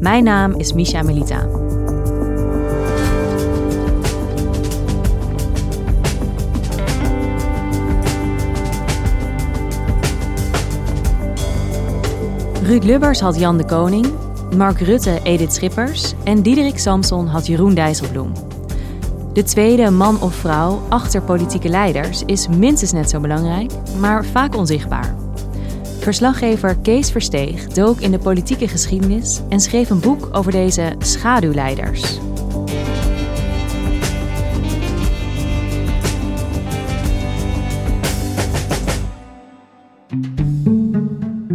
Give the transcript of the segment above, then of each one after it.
Mijn naam is Misha Melita. Ruud Lubbers had Jan de Koning, Mark Rutte Edith Schippers en Diederik Samson had Jeroen Dijsselbloem. De tweede man of vrouw achter politieke leiders is minstens net zo belangrijk, maar vaak onzichtbaar. Verslaggever Kees Versteeg dook in de politieke geschiedenis en schreef een boek over deze schaduwleiders.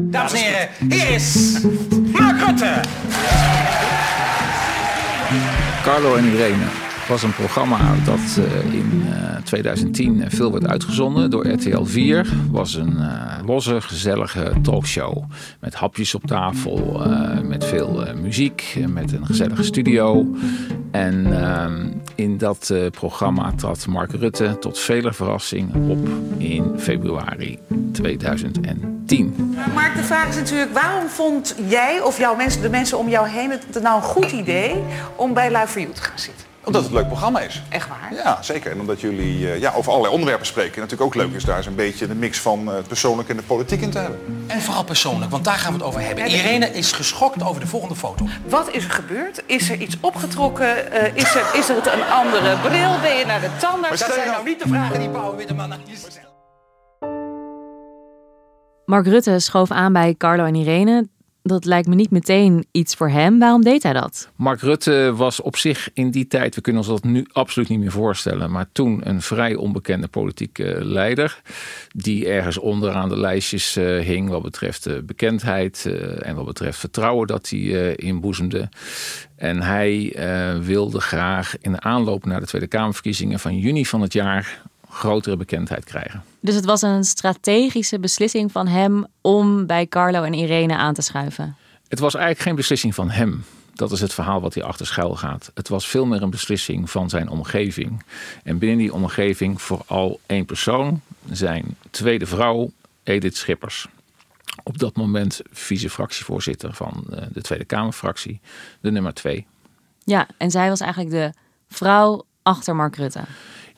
Dames en heren, hier is Mark Rutte. Carlo en Irene was een programma dat uh, in uh, 2010 veel werd uitgezonden door RTL 4. was een uh, losse, gezellige talkshow. Met hapjes op tafel, met veel muziek, met een gezellige studio. En ehm, in dat programma trad Mark Rutte tot vele verrassing op in februari 2010. Mark, de vraag is natuurlijk, waarom vond jij of jouw mensen, de mensen om jou heen het nou een goed idee om bij Live for You te gaan zitten? Omdat het een leuk programma is. Echt waar? Ja, zeker. En omdat jullie uh, ja, over allerlei onderwerpen spreken. Natuurlijk ook leuk is daar een beetje de mix van uh, het persoonlijk en de politiek in te hebben. En vooral persoonlijk, want daar gaan we het over hebben. Irene is geschokt over de volgende foto. Wat is er gebeurd? Is er iets opgetrokken? Uh, is, er, is er een andere bril? Ben je naar de tandarts? Dat zijn nou niet de vragen die Pauw Witteman aan je stelt. Mark Rutte schoof aan bij Carlo en Irene dat lijkt me niet meteen iets voor hem. Waarom deed hij dat? Mark Rutte was op zich in die tijd, we kunnen ons dat nu absoluut niet meer voorstellen, maar toen een vrij onbekende politieke leider. Die ergens onderaan de lijstjes uh, hing wat betreft uh, bekendheid uh, en wat betreft vertrouwen dat hij inboezemde. En hij wilde graag in de aanloop naar de Tweede Kamerverkiezingen van juni van het jaar grotere bekendheid krijgen. Dus het was een strategische beslissing van hem om bij Carlo en Irene aan te schuiven? Het was eigenlijk geen beslissing van hem. Dat is het verhaal wat hij achter schuil gaat. Het was veel meer een beslissing van zijn omgeving. En binnen die omgeving vooral één persoon, zijn tweede vrouw, Edith Schippers. Op dat moment vice-fractievoorzitter van eh, de Tweede Kamerfractie, de nummer twee. Ja, en zij was eigenlijk de vrouw achter Mark Rutte.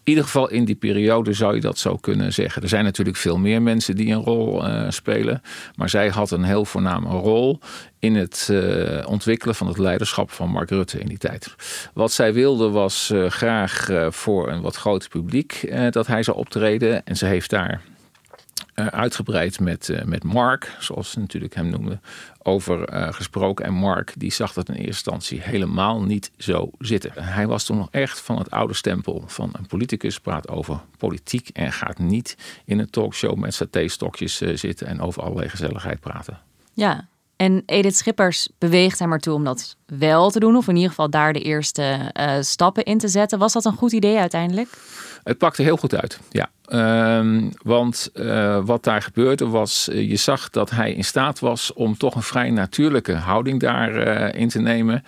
In ieder geval in die periode zou je dat zo kunnen zeggen. Er zijn natuurlijk veel meer mensen die een rol uh, spelen. Maar zij had een heel voorname rol in het uh, ontwikkelen van het leiderschap van Mark Rutte in die tijd. Wat zij wilde was uh, graag voor een wat groter publiek dat hij zou optreden. En ze heeft daar uh, uitgebreid met, uh, met Mark, zoals ze natuurlijk hem noemden, over uh, gesproken. En Mark die zag dat in eerste instantie helemaal niet zo zitten. Hij was toen nog echt van het oude stempel van een politicus praat over politiek en gaat niet in een talkshow met saté-stokjes zitten en over allerlei gezelligheid praten. Ja, en Edith Schippers beweegt hem ertoe om dat wel te doen, of in ieder geval daar de eerste stappen in te zetten. Was dat een goed idee uiteindelijk? Het pakte heel goed uit, ja. Um, want uh, wat daar gebeurde was, uh, je zag dat hij in staat was om toch een vrij natuurlijke houding daarin uh, in te nemen.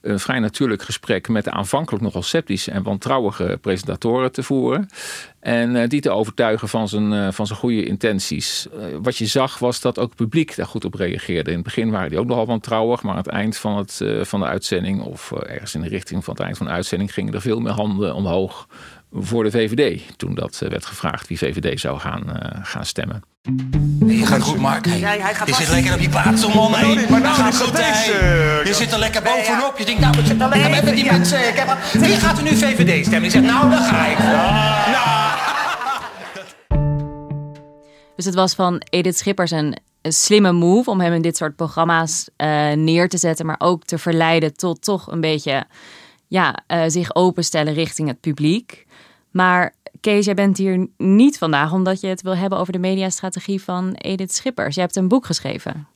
Een vrij natuurlijk gesprek met de aanvankelijk nogal sceptische en wantrouwige presentatoren te voeren. En die te overtuigen van zijn, van zijn goede intenties. wat je zag was dat ook het publiek daar goed op reageerde. In het begin waren die ook nogal wantrouwig, maar aan het eind van, het, van de uitzending, of ergens in de richting van het eind van de uitzending, gingen er veel meer handen omhoog voor de VVD. Toen dat werd gevraagd wie VVD zou gaan, gaan stemmen. Je gaat goed, Mark. Hey, Ja, hij gaat je zit lekker op die plaats, man. Hey. nou niet, maar nou Gaat goed, hey. deze, Je zit er lekker bovenop. Je denkt, nou, ik zit er Nee, lekker met die ja. mensen. Ik heb Wie gaat er nu VVD stemmen? Ik zeg, nou, daar ga ik. Nou, Dus het was van Edith Schippers een, een slimme move om hem in dit soort programma's eh, neer te zetten, maar ook te verleiden tot toch een beetje ja, eh, zich openstellen richting het publiek. Maar Kees, jij bent hier niet vandaag omdat je het wil hebben over de mediastrategie van Edith Schippers. Je hebt een boek geschreven.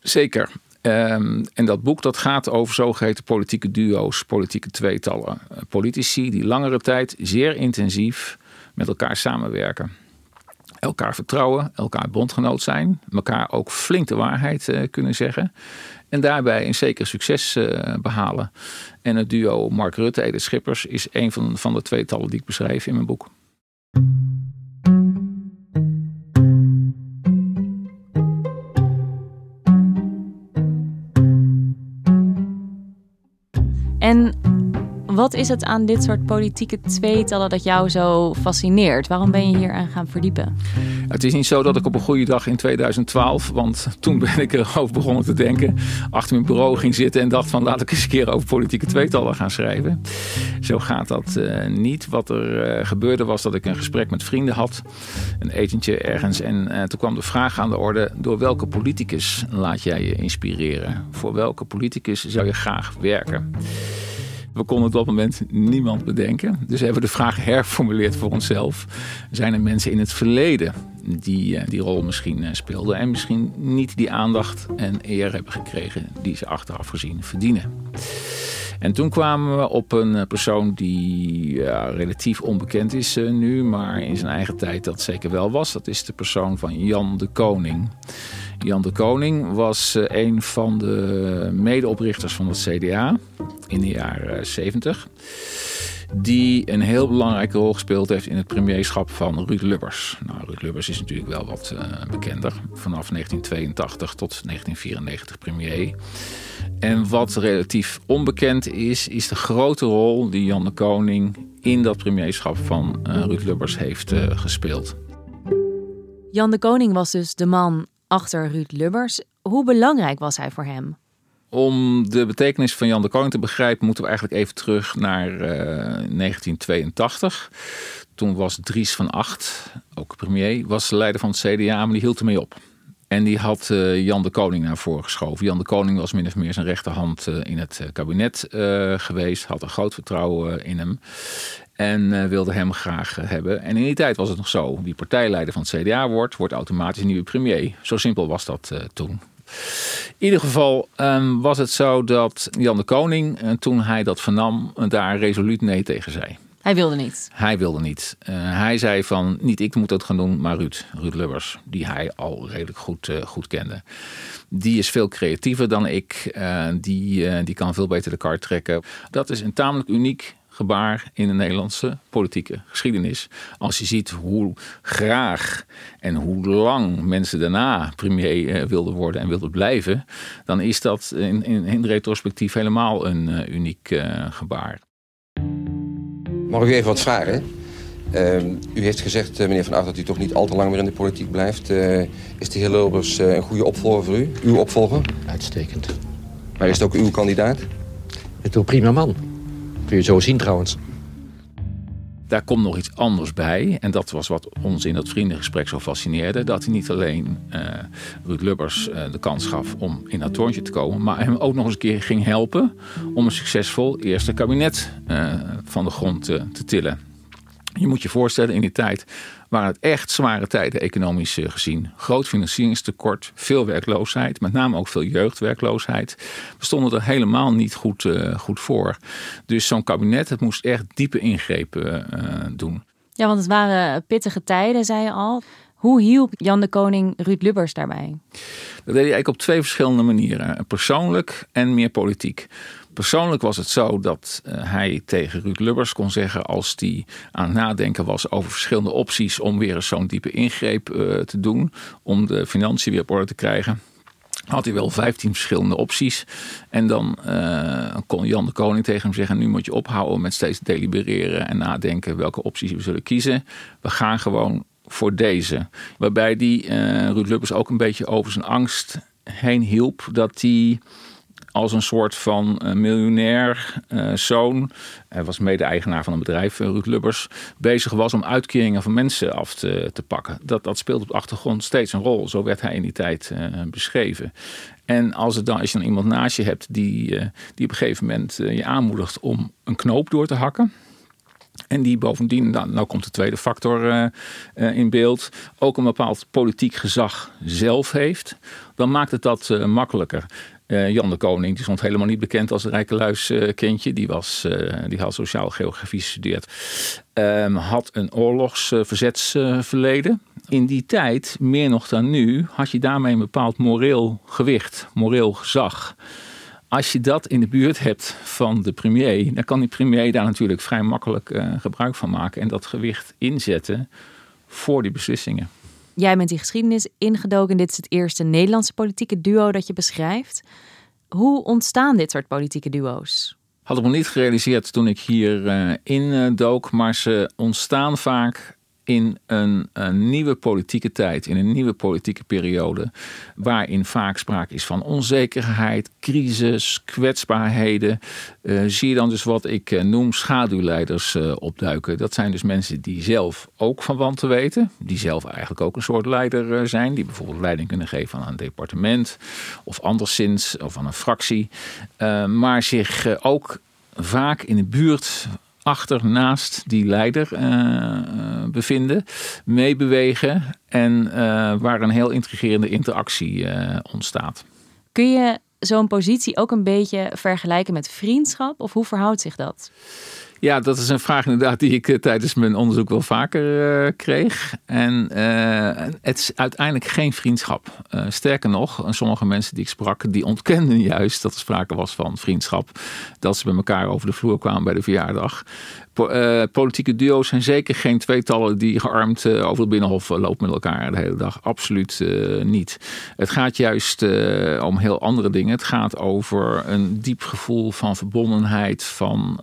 Zeker. Ehm, en dat boek dat gaat over zogeheten politieke duo's, politieke tweetallen. Eh, Politici die langere tijd zeer intensief met elkaar samenwerken. Elkaar vertrouwen, elkaar bondgenoot zijn. Elkaar ook flink de waarheid eh, kunnen zeggen. En daarbij een zeker succes eh, behalen. En het duo Mark Rutte, Edith Schippers is een van, van de tweetallen die ik beschrijf in mijn boek. Wat is het aan dit soort politieke tweetallen dat jou zo fascineert? Waarom ben je hier aan gaan verdiepen? Het is niet zo dat ik op een goede dag in 2012, want toen ben ik erover begonnen te denken, achter mijn bureau ging zitten en dacht van laat ik eens een keer over politieke tweetallen gaan schrijven. Zo gaat dat eh, niet. Wat er eh, gebeurde was dat ik een gesprek met vrienden had, een etentje ergens en eh, toen kwam de vraag aan de orde, door welke politicus laat jij je inspireren? Voor welke politicus zou je graag werken? We konden op dat moment niemand bedenken. Dus we hebben de vraag herformuleerd voor onszelf. Zijn er mensen in het verleden die eh, die rol misschien eh, speelden... en misschien niet die aandacht en eer hebben gekregen... die ze achteraf gezien verdienen? En toen kwamen we op een eh, persoon die ja, relatief onbekend is nu... maar in zijn eigen tijd dat zeker wel was. Dat is de persoon van Jan de Koning... Jan de Koning was eh, een van de medeoprichters van het CDA in de jaren 70. Die een heel belangrijke rol gespeeld heeft in het premierschap van Ruud Lubbers. Nou, Ruud Lubbers is natuurlijk wel wat eh, bekender. Vanaf 1982 tot 1994 premier. En wat relatief onbekend is, is de grote rol die Jan de Koning in dat premierschap van eh, Ruud Lubbers heeft gespeeld. Jan de Koning was dus de man achter Ruud Lubbers. Hoe belangrijk was hij voor hem? Om de betekenis van Jan de Koning te begrijpen, moeten we eigenlijk even terug naar eh, 1982. Toen was Dries van Acht, ook premier, was de leider van het CDA, maar die hield ermee op. En die had eh, Jan de Koning naar voren geschoven. Jan de Koning was min of meer zijn rechterhand eh, in het eh, kabinet eh, geweest. Had een groot vertrouwen eh, in hem. En eh, wilde hem graag eh, hebben. En in die tijd was het nog zo. Wie partijleider van het CDA wordt, wordt automatisch nieuwe premier. Zo simpel was dat eh, toen. In ieder geval ehm, was het zo dat Jan de Koning, toen hij dat vernam, daar resoluut nee tegen zei. Hij wilde niet. Hij wilde niet. Hij zei van, niet ik moet dat gaan doen, maar Ruud. Ruud Lubbers, die hij al redelijk goed, goed kende. Die is veel creatiever dan ik. Die, die kan veel beter de kaart trekken. Dat is een tamelijk uniek gebaar in de Nederlandse politieke geschiedenis. Als je ziet hoe graag en hoe lang mensen daarna premier eh, wilden worden en wilden blijven, dan is dat in, in, in retrospectief helemaal een eh, uniek eh, gebaar. Mag ik u even wat vragen? Ehm, u heeft gezegd, meneer Van Aert, dat u toch niet al te lang meer in de politiek blijft. Eh, is de heer Lubbers eh, een goede opvolger voor u? Uw opvolger? Uitstekend. Maar is het ook uw kandidaat? Het is een prima man. Kun je zo zien trouwens. Daar komt nog iets anders bij. En dat was wat ons in dat vriendengesprek zo fascineerde. Dat hij niet alleen eh Ruud Lubbers eh, de kans gaf om in dat torentje te komen. Maar hem ook nog eens een keer ging helpen om een succesvol eerste kabinet eh, van de grond te tillen. Je moet je voorstellen, in die tijd waren het echt zware tijden economisch eh, gezien. Groot financieringstekort, veel werkloosheid, met name ook veel jeugdwerkloosheid. We stonden er helemaal niet goed, eh, goed voor. Dus zo'n kabinet, het moest echt diepe ingrepen eh, doen. Ja, want het waren pittige tijden, zei je al. Hoe hielp Jan de Koning Ruud Lubbers daarbij? Dat deed hij eigenlijk op twee verschillende manieren. Persoonlijk en meer politiek. Persoonlijk was het zo dat eh, hij tegen Ruud Lubbers kon zeggen... als hij aan het nadenken was over verschillende opties... om weer eens zo'n diepe ingreep eh, te doen... om de financiën weer op orde te krijgen... had hij wel 15 verschillende opties. En dan uh, kon Jan de Koning tegen hem zeggen: Nu moet je ophouden met steeds delibereren en nadenken welke opties we zullen kiezen. We gaan gewoon voor deze. Waarbij die uh, Ruud Lubbers ook een beetje over zijn angst heen hielp dat hij als een soort van uh, miljonair uh, zoon, hij was mede-eigenaar van een bedrijf, Ruud Lubbers, bezig was om uitkeringen van mensen af te, te pakken. Dat, dat speelt op de achtergrond steeds een rol. Zo werd hij in die tijd beschreven. En als, het dan, als je dan iemand naast je hebt die, die op een gegeven moment je aanmoedigt om een knoop door te hakken. En die bovendien, nou, nou komt de tweede factor uh, uh, in beeld, ook een bepaald politiek gezag zelf heeft, dan maakt het dat uh, makkelijker. Jan de Koning die stond helemaal niet bekend als rijkeluiskindje. die, was, die had sociaal geografie gestudeerd. Ehm, had een oorlogsverzetsverleden. in die tijd, meer nog dan nu, had je daarmee een bepaald moreel gewicht, moreel gezag. Als je dat in de buurt hebt van de premier, dan kan die premier daar natuurlijk vrij makkelijk uh, gebruik van maken en dat gewicht inzetten voor die beslissingen. Jij bent die geschiedenis ingedoken. Dit is het eerste Nederlandse politieke duo dat je beschrijft. Hoe ontstaan dit soort politieke duo's? Had ik me niet gerealiseerd toen ik hier uh, in uh, dook, maar ze ontstaan vaak in een, een, nieuwe politieke tijd, in een nieuwe politieke periode, waarin vaak sprake is van onzekerheid, crisis, kwetsbaarheden, uh, zie je dan dus wat ik uh, noem schaduwleiders uh, opduiken. Dat zijn dus mensen die zelf ook van wanten weten, die zelf eigenlijk ook een soort leider zijn, die bijvoorbeeld leiding kunnen geven aan een departement of anderszins of aan een fractie, maar zich ook vaak in de buurt achter, naast die leider uh, bevinden, meebewegen en uh, waar een heel intrigerende interactie ontstaat. Kun je zo'n positie ook een beetje vergelijken met vriendschap of hoe verhoudt zich dat? Ja, dat is een vraag inderdaad die ik tijdens mijn onderzoek wel vaker uh, kreeg. En uh, het is uiteindelijk geen vriendschap. Sterker nog, sommige mensen die ik sprak, die ontkenden juist dat er sprake was van vriendschap. Dat ze bij elkaar over de vloer kwamen bij de verjaardag. Uh, politieke duo's zijn zeker geen tweetallen die gearmd uh, over het binnenhof uh, lopen met elkaar de hele dag. Absoluut niet. Het gaat juist om heel andere dingen. Het gaat over een diep gevoel van verbondenheid, van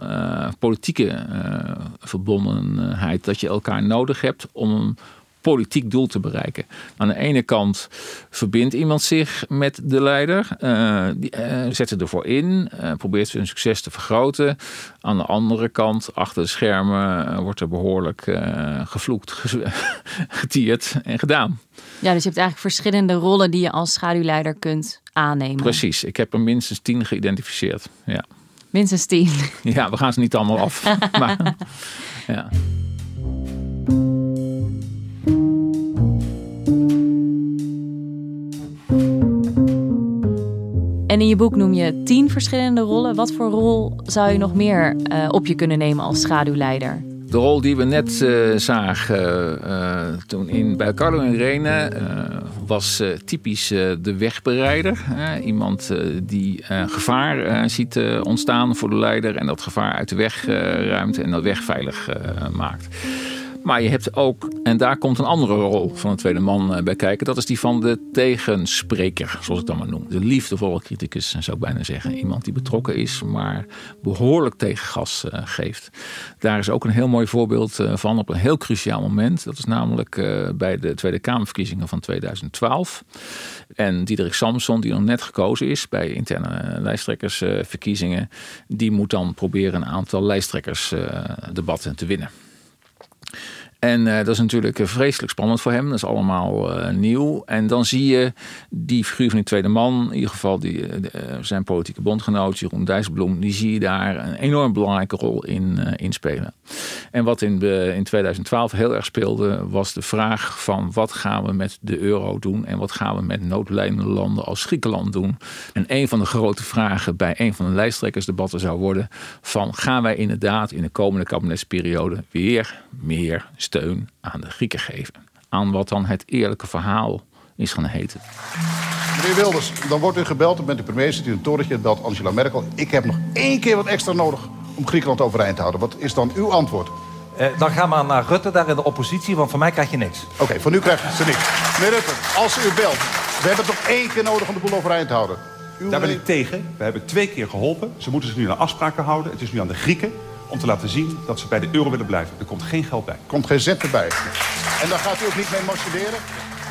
politieke verbondenheid. Dat je elkaar nodig hebt om politiek doel te bereiken. Aan de ene kant verbindt iemand zich met de leider, uh, die, uh, zet het ervoor in, uh, probeert zijn succes te vergroten. Aan de andere kant, achter de schermen, wordt er behoorlijk gevloekt, getierd en gedaan. Ja, dus je hebt eigenlijk verschillende rollen die je als schaduwleider kunt aannemen. Precies, ik heb er minstens tien geïdentificeerd. Ja. Minstens tien. Ja, we gaan ze niet allemaal af. maar, ja. In je boek noem je tien verschillende rollen. Wat voor rol zou je nog meer uh, op je kunnen nemen als schaduwleider? De rol die we net uh, zagen uh, toen in, bij Carlo en Rene was typisch de wegbereider. iemand die gevaar ziet ontstaan voor de leider en dat gevaar uit de weg ruimt en dat weg veilig maakt. Maar je hebt ook, en daar komt een andere rol van een tweede man eh, bij kijken. Dat is die van de tegenspreker, zoals ik dat maar noem. De liefdevolle criticus, zou ik bijna zeggen. Iemand die betrokken is, maar behoorlijk tegengas uh, geeft. Daar is ook een heel mooi voorbeeld uh, van op een heel cruciaal moment. Dat is namelijk bij de Tweede Kamerverkiezingen van 2012. En Diederik Samson, die nog net gekozen is bij interne lijsttrekkersverkiezingen. die moet dan proberen een aantal lijsttrekkersdebatten te winnen. En uh, dat is natuurlijk vreselijk spannend voor hem. Dat is allemaal uh, nieuw. En dan zie je die figuur van die tweede man, in ieder geval die, zijn politieke bondgenoot, Jeroen Dijsselbloem, die zie je daar een enorm belangrijke rol in, in spelen. En wat in, in 2012 heel erg speelde, was de vraag van wat gaan we met de euro doen en wat gaan we met noodlijdende landen als Griekenland doen. En een van de grote vragen bij een van de lijsttrekkersdebatten zou worden van gaan wij inderdaad in de komende kabinetsperiode weer meer steun aan de Grieken geven. Aan wat dan het eerlijke verhaal is gaan heten. Meneer Wilders, dan wordt u gebeld, bent u premier, zit u in een torentje, belt Angela Merkel. Ik heb nog één keer wat extra nodig om Griekenland overeind te houden. Wat is dan uw antwoord? Eh, dan ga maar naar Rutte, daar in de oppositie, want van mij krijg je niks. Oké, okay, van u krijgt ze niks. Meneer Rutte, als u belt, We hebben toch één keer nodig om de boel overeind te houden. Daar ben ik tegen. We hebben twee keer geholpen. Ze moeten zich nu aan afspraken houden. Het is nu aan de Grieken om te laten zien dat ze bij de euro willen blijven. Er komt geen geld bij. Er komt geen cent erbij. En daar gaat u ook niet mee motioneren?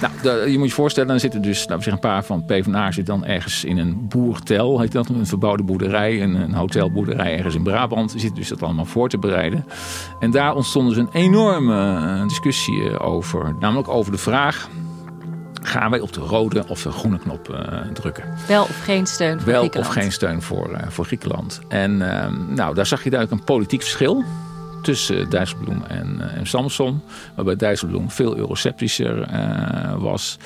Nou, je moet je voorstellen, dan zitten dus laten we zeggen, een paar van PvdA zit dan ergens in een boertel, heet dat, een verbouwde boerderij, een, een hotelboerderij ergens in Brabant. Die zitten dus dat allemaal voor te bereiden. En daar ontstond dus een enorme eh, discussie eh, over, namelijk over de vraag gaan wij op de rode of de groene knop uh, drukken. Wel of geen steun voor Wel Griekenland. of geen steun voor, uh, voor Griekenland. En uh, nou, daar zag je duidelijk een politiek verschil tussen Dijsselbloem en, en Samson. Waarbij Dijsselbloem veel euroceptischer was.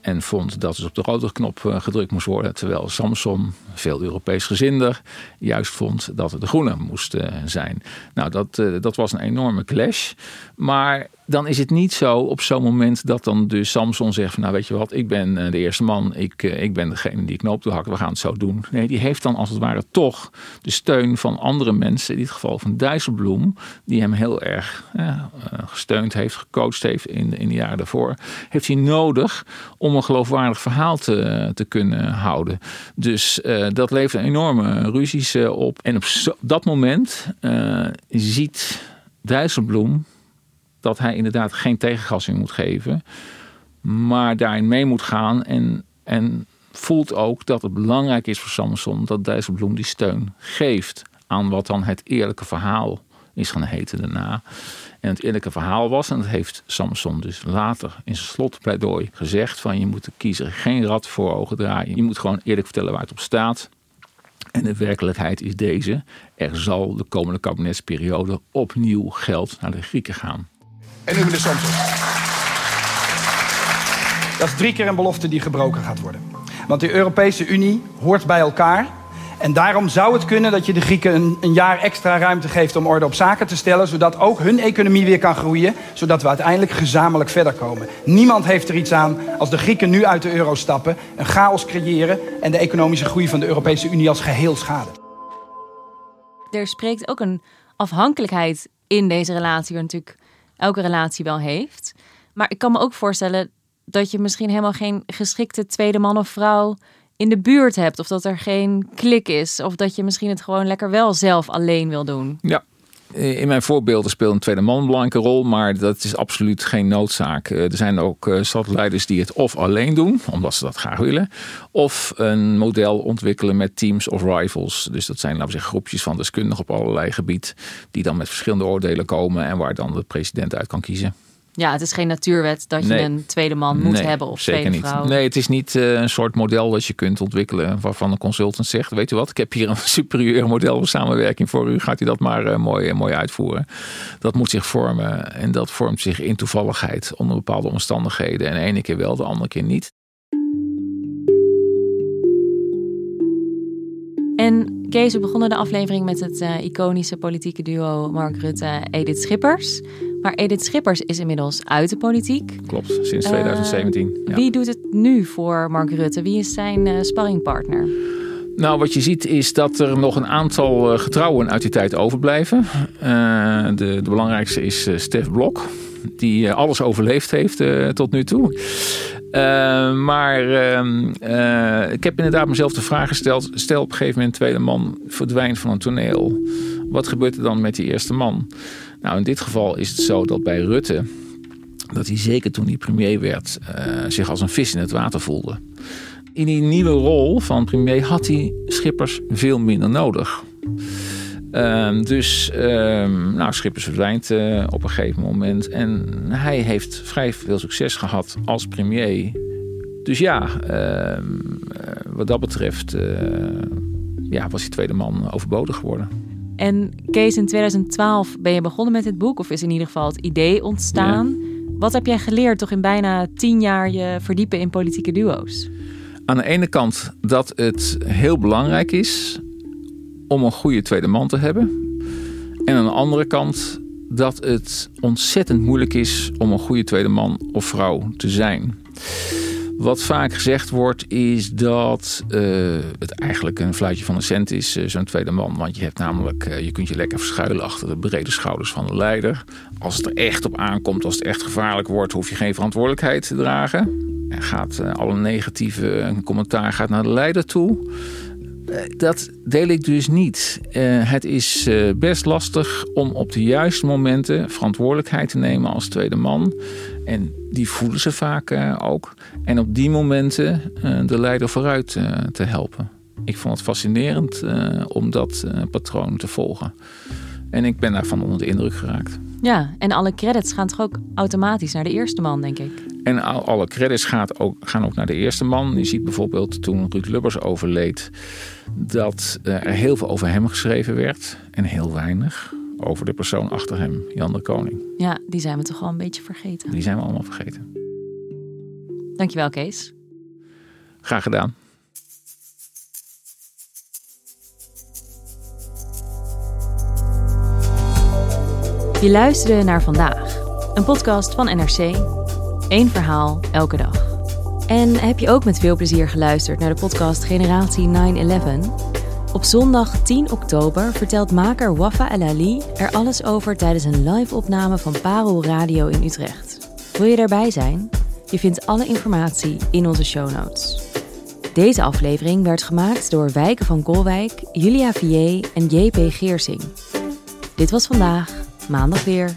En vond dat dus op de rode knop gedrukt moest worden. Terwijl Samson, veel Europees gezinder, juist vond dat het de groene moest zijn. Nou, dat, dat was een enorme clash. Maar dan is het niet zo op zo'n moment dat dan dus Samson zegt van nou weet je wat, ik ben de eerste man, ik, ik ben degene die knoop doorhakt, we gaan het zo doen. Nee, die heeft dan als het ware toch de steun van andere mensen, in dit geval van Dijsselbloem, die hem heel erg ja, gesteund heeft, gecoacht heeft in in de jaren daarvoor, heeft hij nodig om een geloofwaardig verhaal te, te kunnen houden. Dus dat levert enorme ruzies op. En op dat moment ziet Dijsselbloem dat hij inderdaad geen tegengassing moet geven, maar daarin mee moet gaan en, en voelt ook dat het belangrijk is voor Samson dat Dijsselbloem die steun geeft aan wat dan het eerlijke verhaal is gaan heten daarna. En het eerlijke verhaal was, en dat heeft Samson dus later in zijn slotpleidooi gezegd, van je moet de kiezer geen rad voor ogen draaien. Je moet gewoon eerlijk vertellen waar het op staat. En de werkelijkheid is deze. Er zal de komende kabinetsperiode opnieuw geld naar de Grieken gaan. En nu meneer Samson. Dat is drie keer een belofte die gebroken gaat worden. Want de Europese Unie hoort bij elkaar. En daarom zou het kunnen dat je de Grieken een, een, jaar extra ruimte geeft om orde op zaken te stellen. Zodat ook hun economie weer kan groeien. Zodat we uiteindelijk gezamenlijk verder komen. Niemand heeft er iets aan als de Grieken nu uit de euro stappen. Een chaos creëren en de economische groei van de Europese Unie als geheel schaden. Er spreekt ook een afhankelijkheid in deze relatie, natuurlijk elke relatie wel heeft. Maar ik kan me ook voorstellen dat je misschien helemaal geen geschikte tweede man of vrouw in de buurt hebt. Of dat er geen klik is. Of dat je misschien het gewoon lekker wel zelf alleen wil doen. Ja. In mijn voorbeelden speelt een tweede man een belangrijke rol, maar dat is absoluut geen noodzaak. Er zijn ook stadleiders die het of alleen doen, omdat ze dat graag willen, of een model ontwikkelen met teams of rivals. Dus dat zijn, laten we zeggen, groepjes van deskundigen op allerlei gebied, die dan met verschillende oordelen komen en waar dan de president uit kan kiezen. Ja, het is geen natuurwet dat je een tweede man moet Nee, hebben of zeker tweede niet. vrouw. Nee, het is niet eh, een soort model dat je kunt ontwikkelen waarvan een consultant zegt: Weet u wat, ik heb hier een superieur model van samenwerking voor u. Gaat u dat maar eh, mooi, mooi uitvoeren? Dat moet zich vormen en dat vormt zich in toevalligheid onder bepaalde omstandigheden. En de ene keer wel, de andere keer niet. En Kees, we begonnen de aflevering met het eh, iconische politieke duo Mark Rutte-Edith Schippers. Maar Edith Schippers is inmiddels uit de politiek. Klopt, sinds Eh, 2017. ja. Wie doet het nu voor Mark Rutte? Wie is zijn eh, sparringpartner? Nou, wat je ziet is dat er nog een aantal eh, getrouwen uit die tijd overblijven. Eh, de, de belangrijkste is eh, Stef Blok, die eh, alles overleefd heeft eh, tot nu toe. Eh, maar ehm, eh, ik heb inderdaad mezelf de vraag gesteld: stel op een gegeven moment tweede man verdwijnt van een toneel. Wat gebeurt er dan met die eerste man? Nou, in dit geval is het zo dat bij Rutte, dat hij zeker toen hij premier werd, eh, zich als een vis in het water voelde. In die nieuwe rol van premier had hij Schippers veel minder nodig. Ehm, dus ehm, nou, Schippers verdwijnt eh, op een gegeven moment. En hij heeft vrij veel succes gehad als premier. Dus ja, ehm, eh, wat dat betreft eh, ja, was die tweede man overbodig geworden. En Kees, in 2012 ben je begonnen met dit boek, of is in ieder geval het idee ontstaan. Wat heb jij geleerd toch in bijna tien jaar je verdiepen in politieke duo's? Aan de ene kant dat het heel belangrijk is om een goede tweede man te hebben. En aan de andere kant dat het ontzettend moeilijk is om een goede tweede man of vrouw te zijn. Wat vaak gezegd wordt is dat eh, het eigenlijk een fluitje van een cent is, eh, zo'n tweede man. Want je hebt namelijk, eh, je kunt je lekker verschuilen achter de brede schouders van de leider. Als het er echt op aankomt, als het echt gevaarlijk wordt, hoef je geen verantwoordelijkheid te dragen. gaat uh, alle negatieve commentaar gaat naar de leider toe. Dat deel ik dus niet. het is best lastig om op de juiste momenten verantwoordelijkheid te nemen als tweede man. En die voelen ze vaak ook. En op die momenten de leider vooruit te helpen. Ik vond het fascinerend om dat patroon te volgen. En ik ben daarvan onder de indruk geraakt. Ja, en alle credits gaan toch ook automatisch naar de eerste man, denk ik. En alle credits gaat ook, gaan ook naar de eerste man. Je ziet bijvoorbeeld toen Ruud Lubbers overleed... dat er heel veel over hem geschreven werd. En heel weinig over de persoon achter hem, Jan de Koning. Ja, die zijn we toch al een beetje vergeten. Die zijn we allemaal vergeten. Dankjewel, Kees. Graag gedaan. Je luisterde naar vandaag, een podcast van NRC. Eén verhaal elke dag. En heb je ook met veel plezier geluisterd naar de podcast Generatie 9-11? Op zondag 10 oktober vertelt maker Wafa El Ali er alles over tijdens een live-opname van Parel Radio in Utrecht. Wil je daarbij zijn? Je vindt alle informatie in onze show notes. Deze aflevering werd gemaakt door Wijken van Kolwijk, Julia Vier en JP Geersing. Dit was vandaag maandag weer.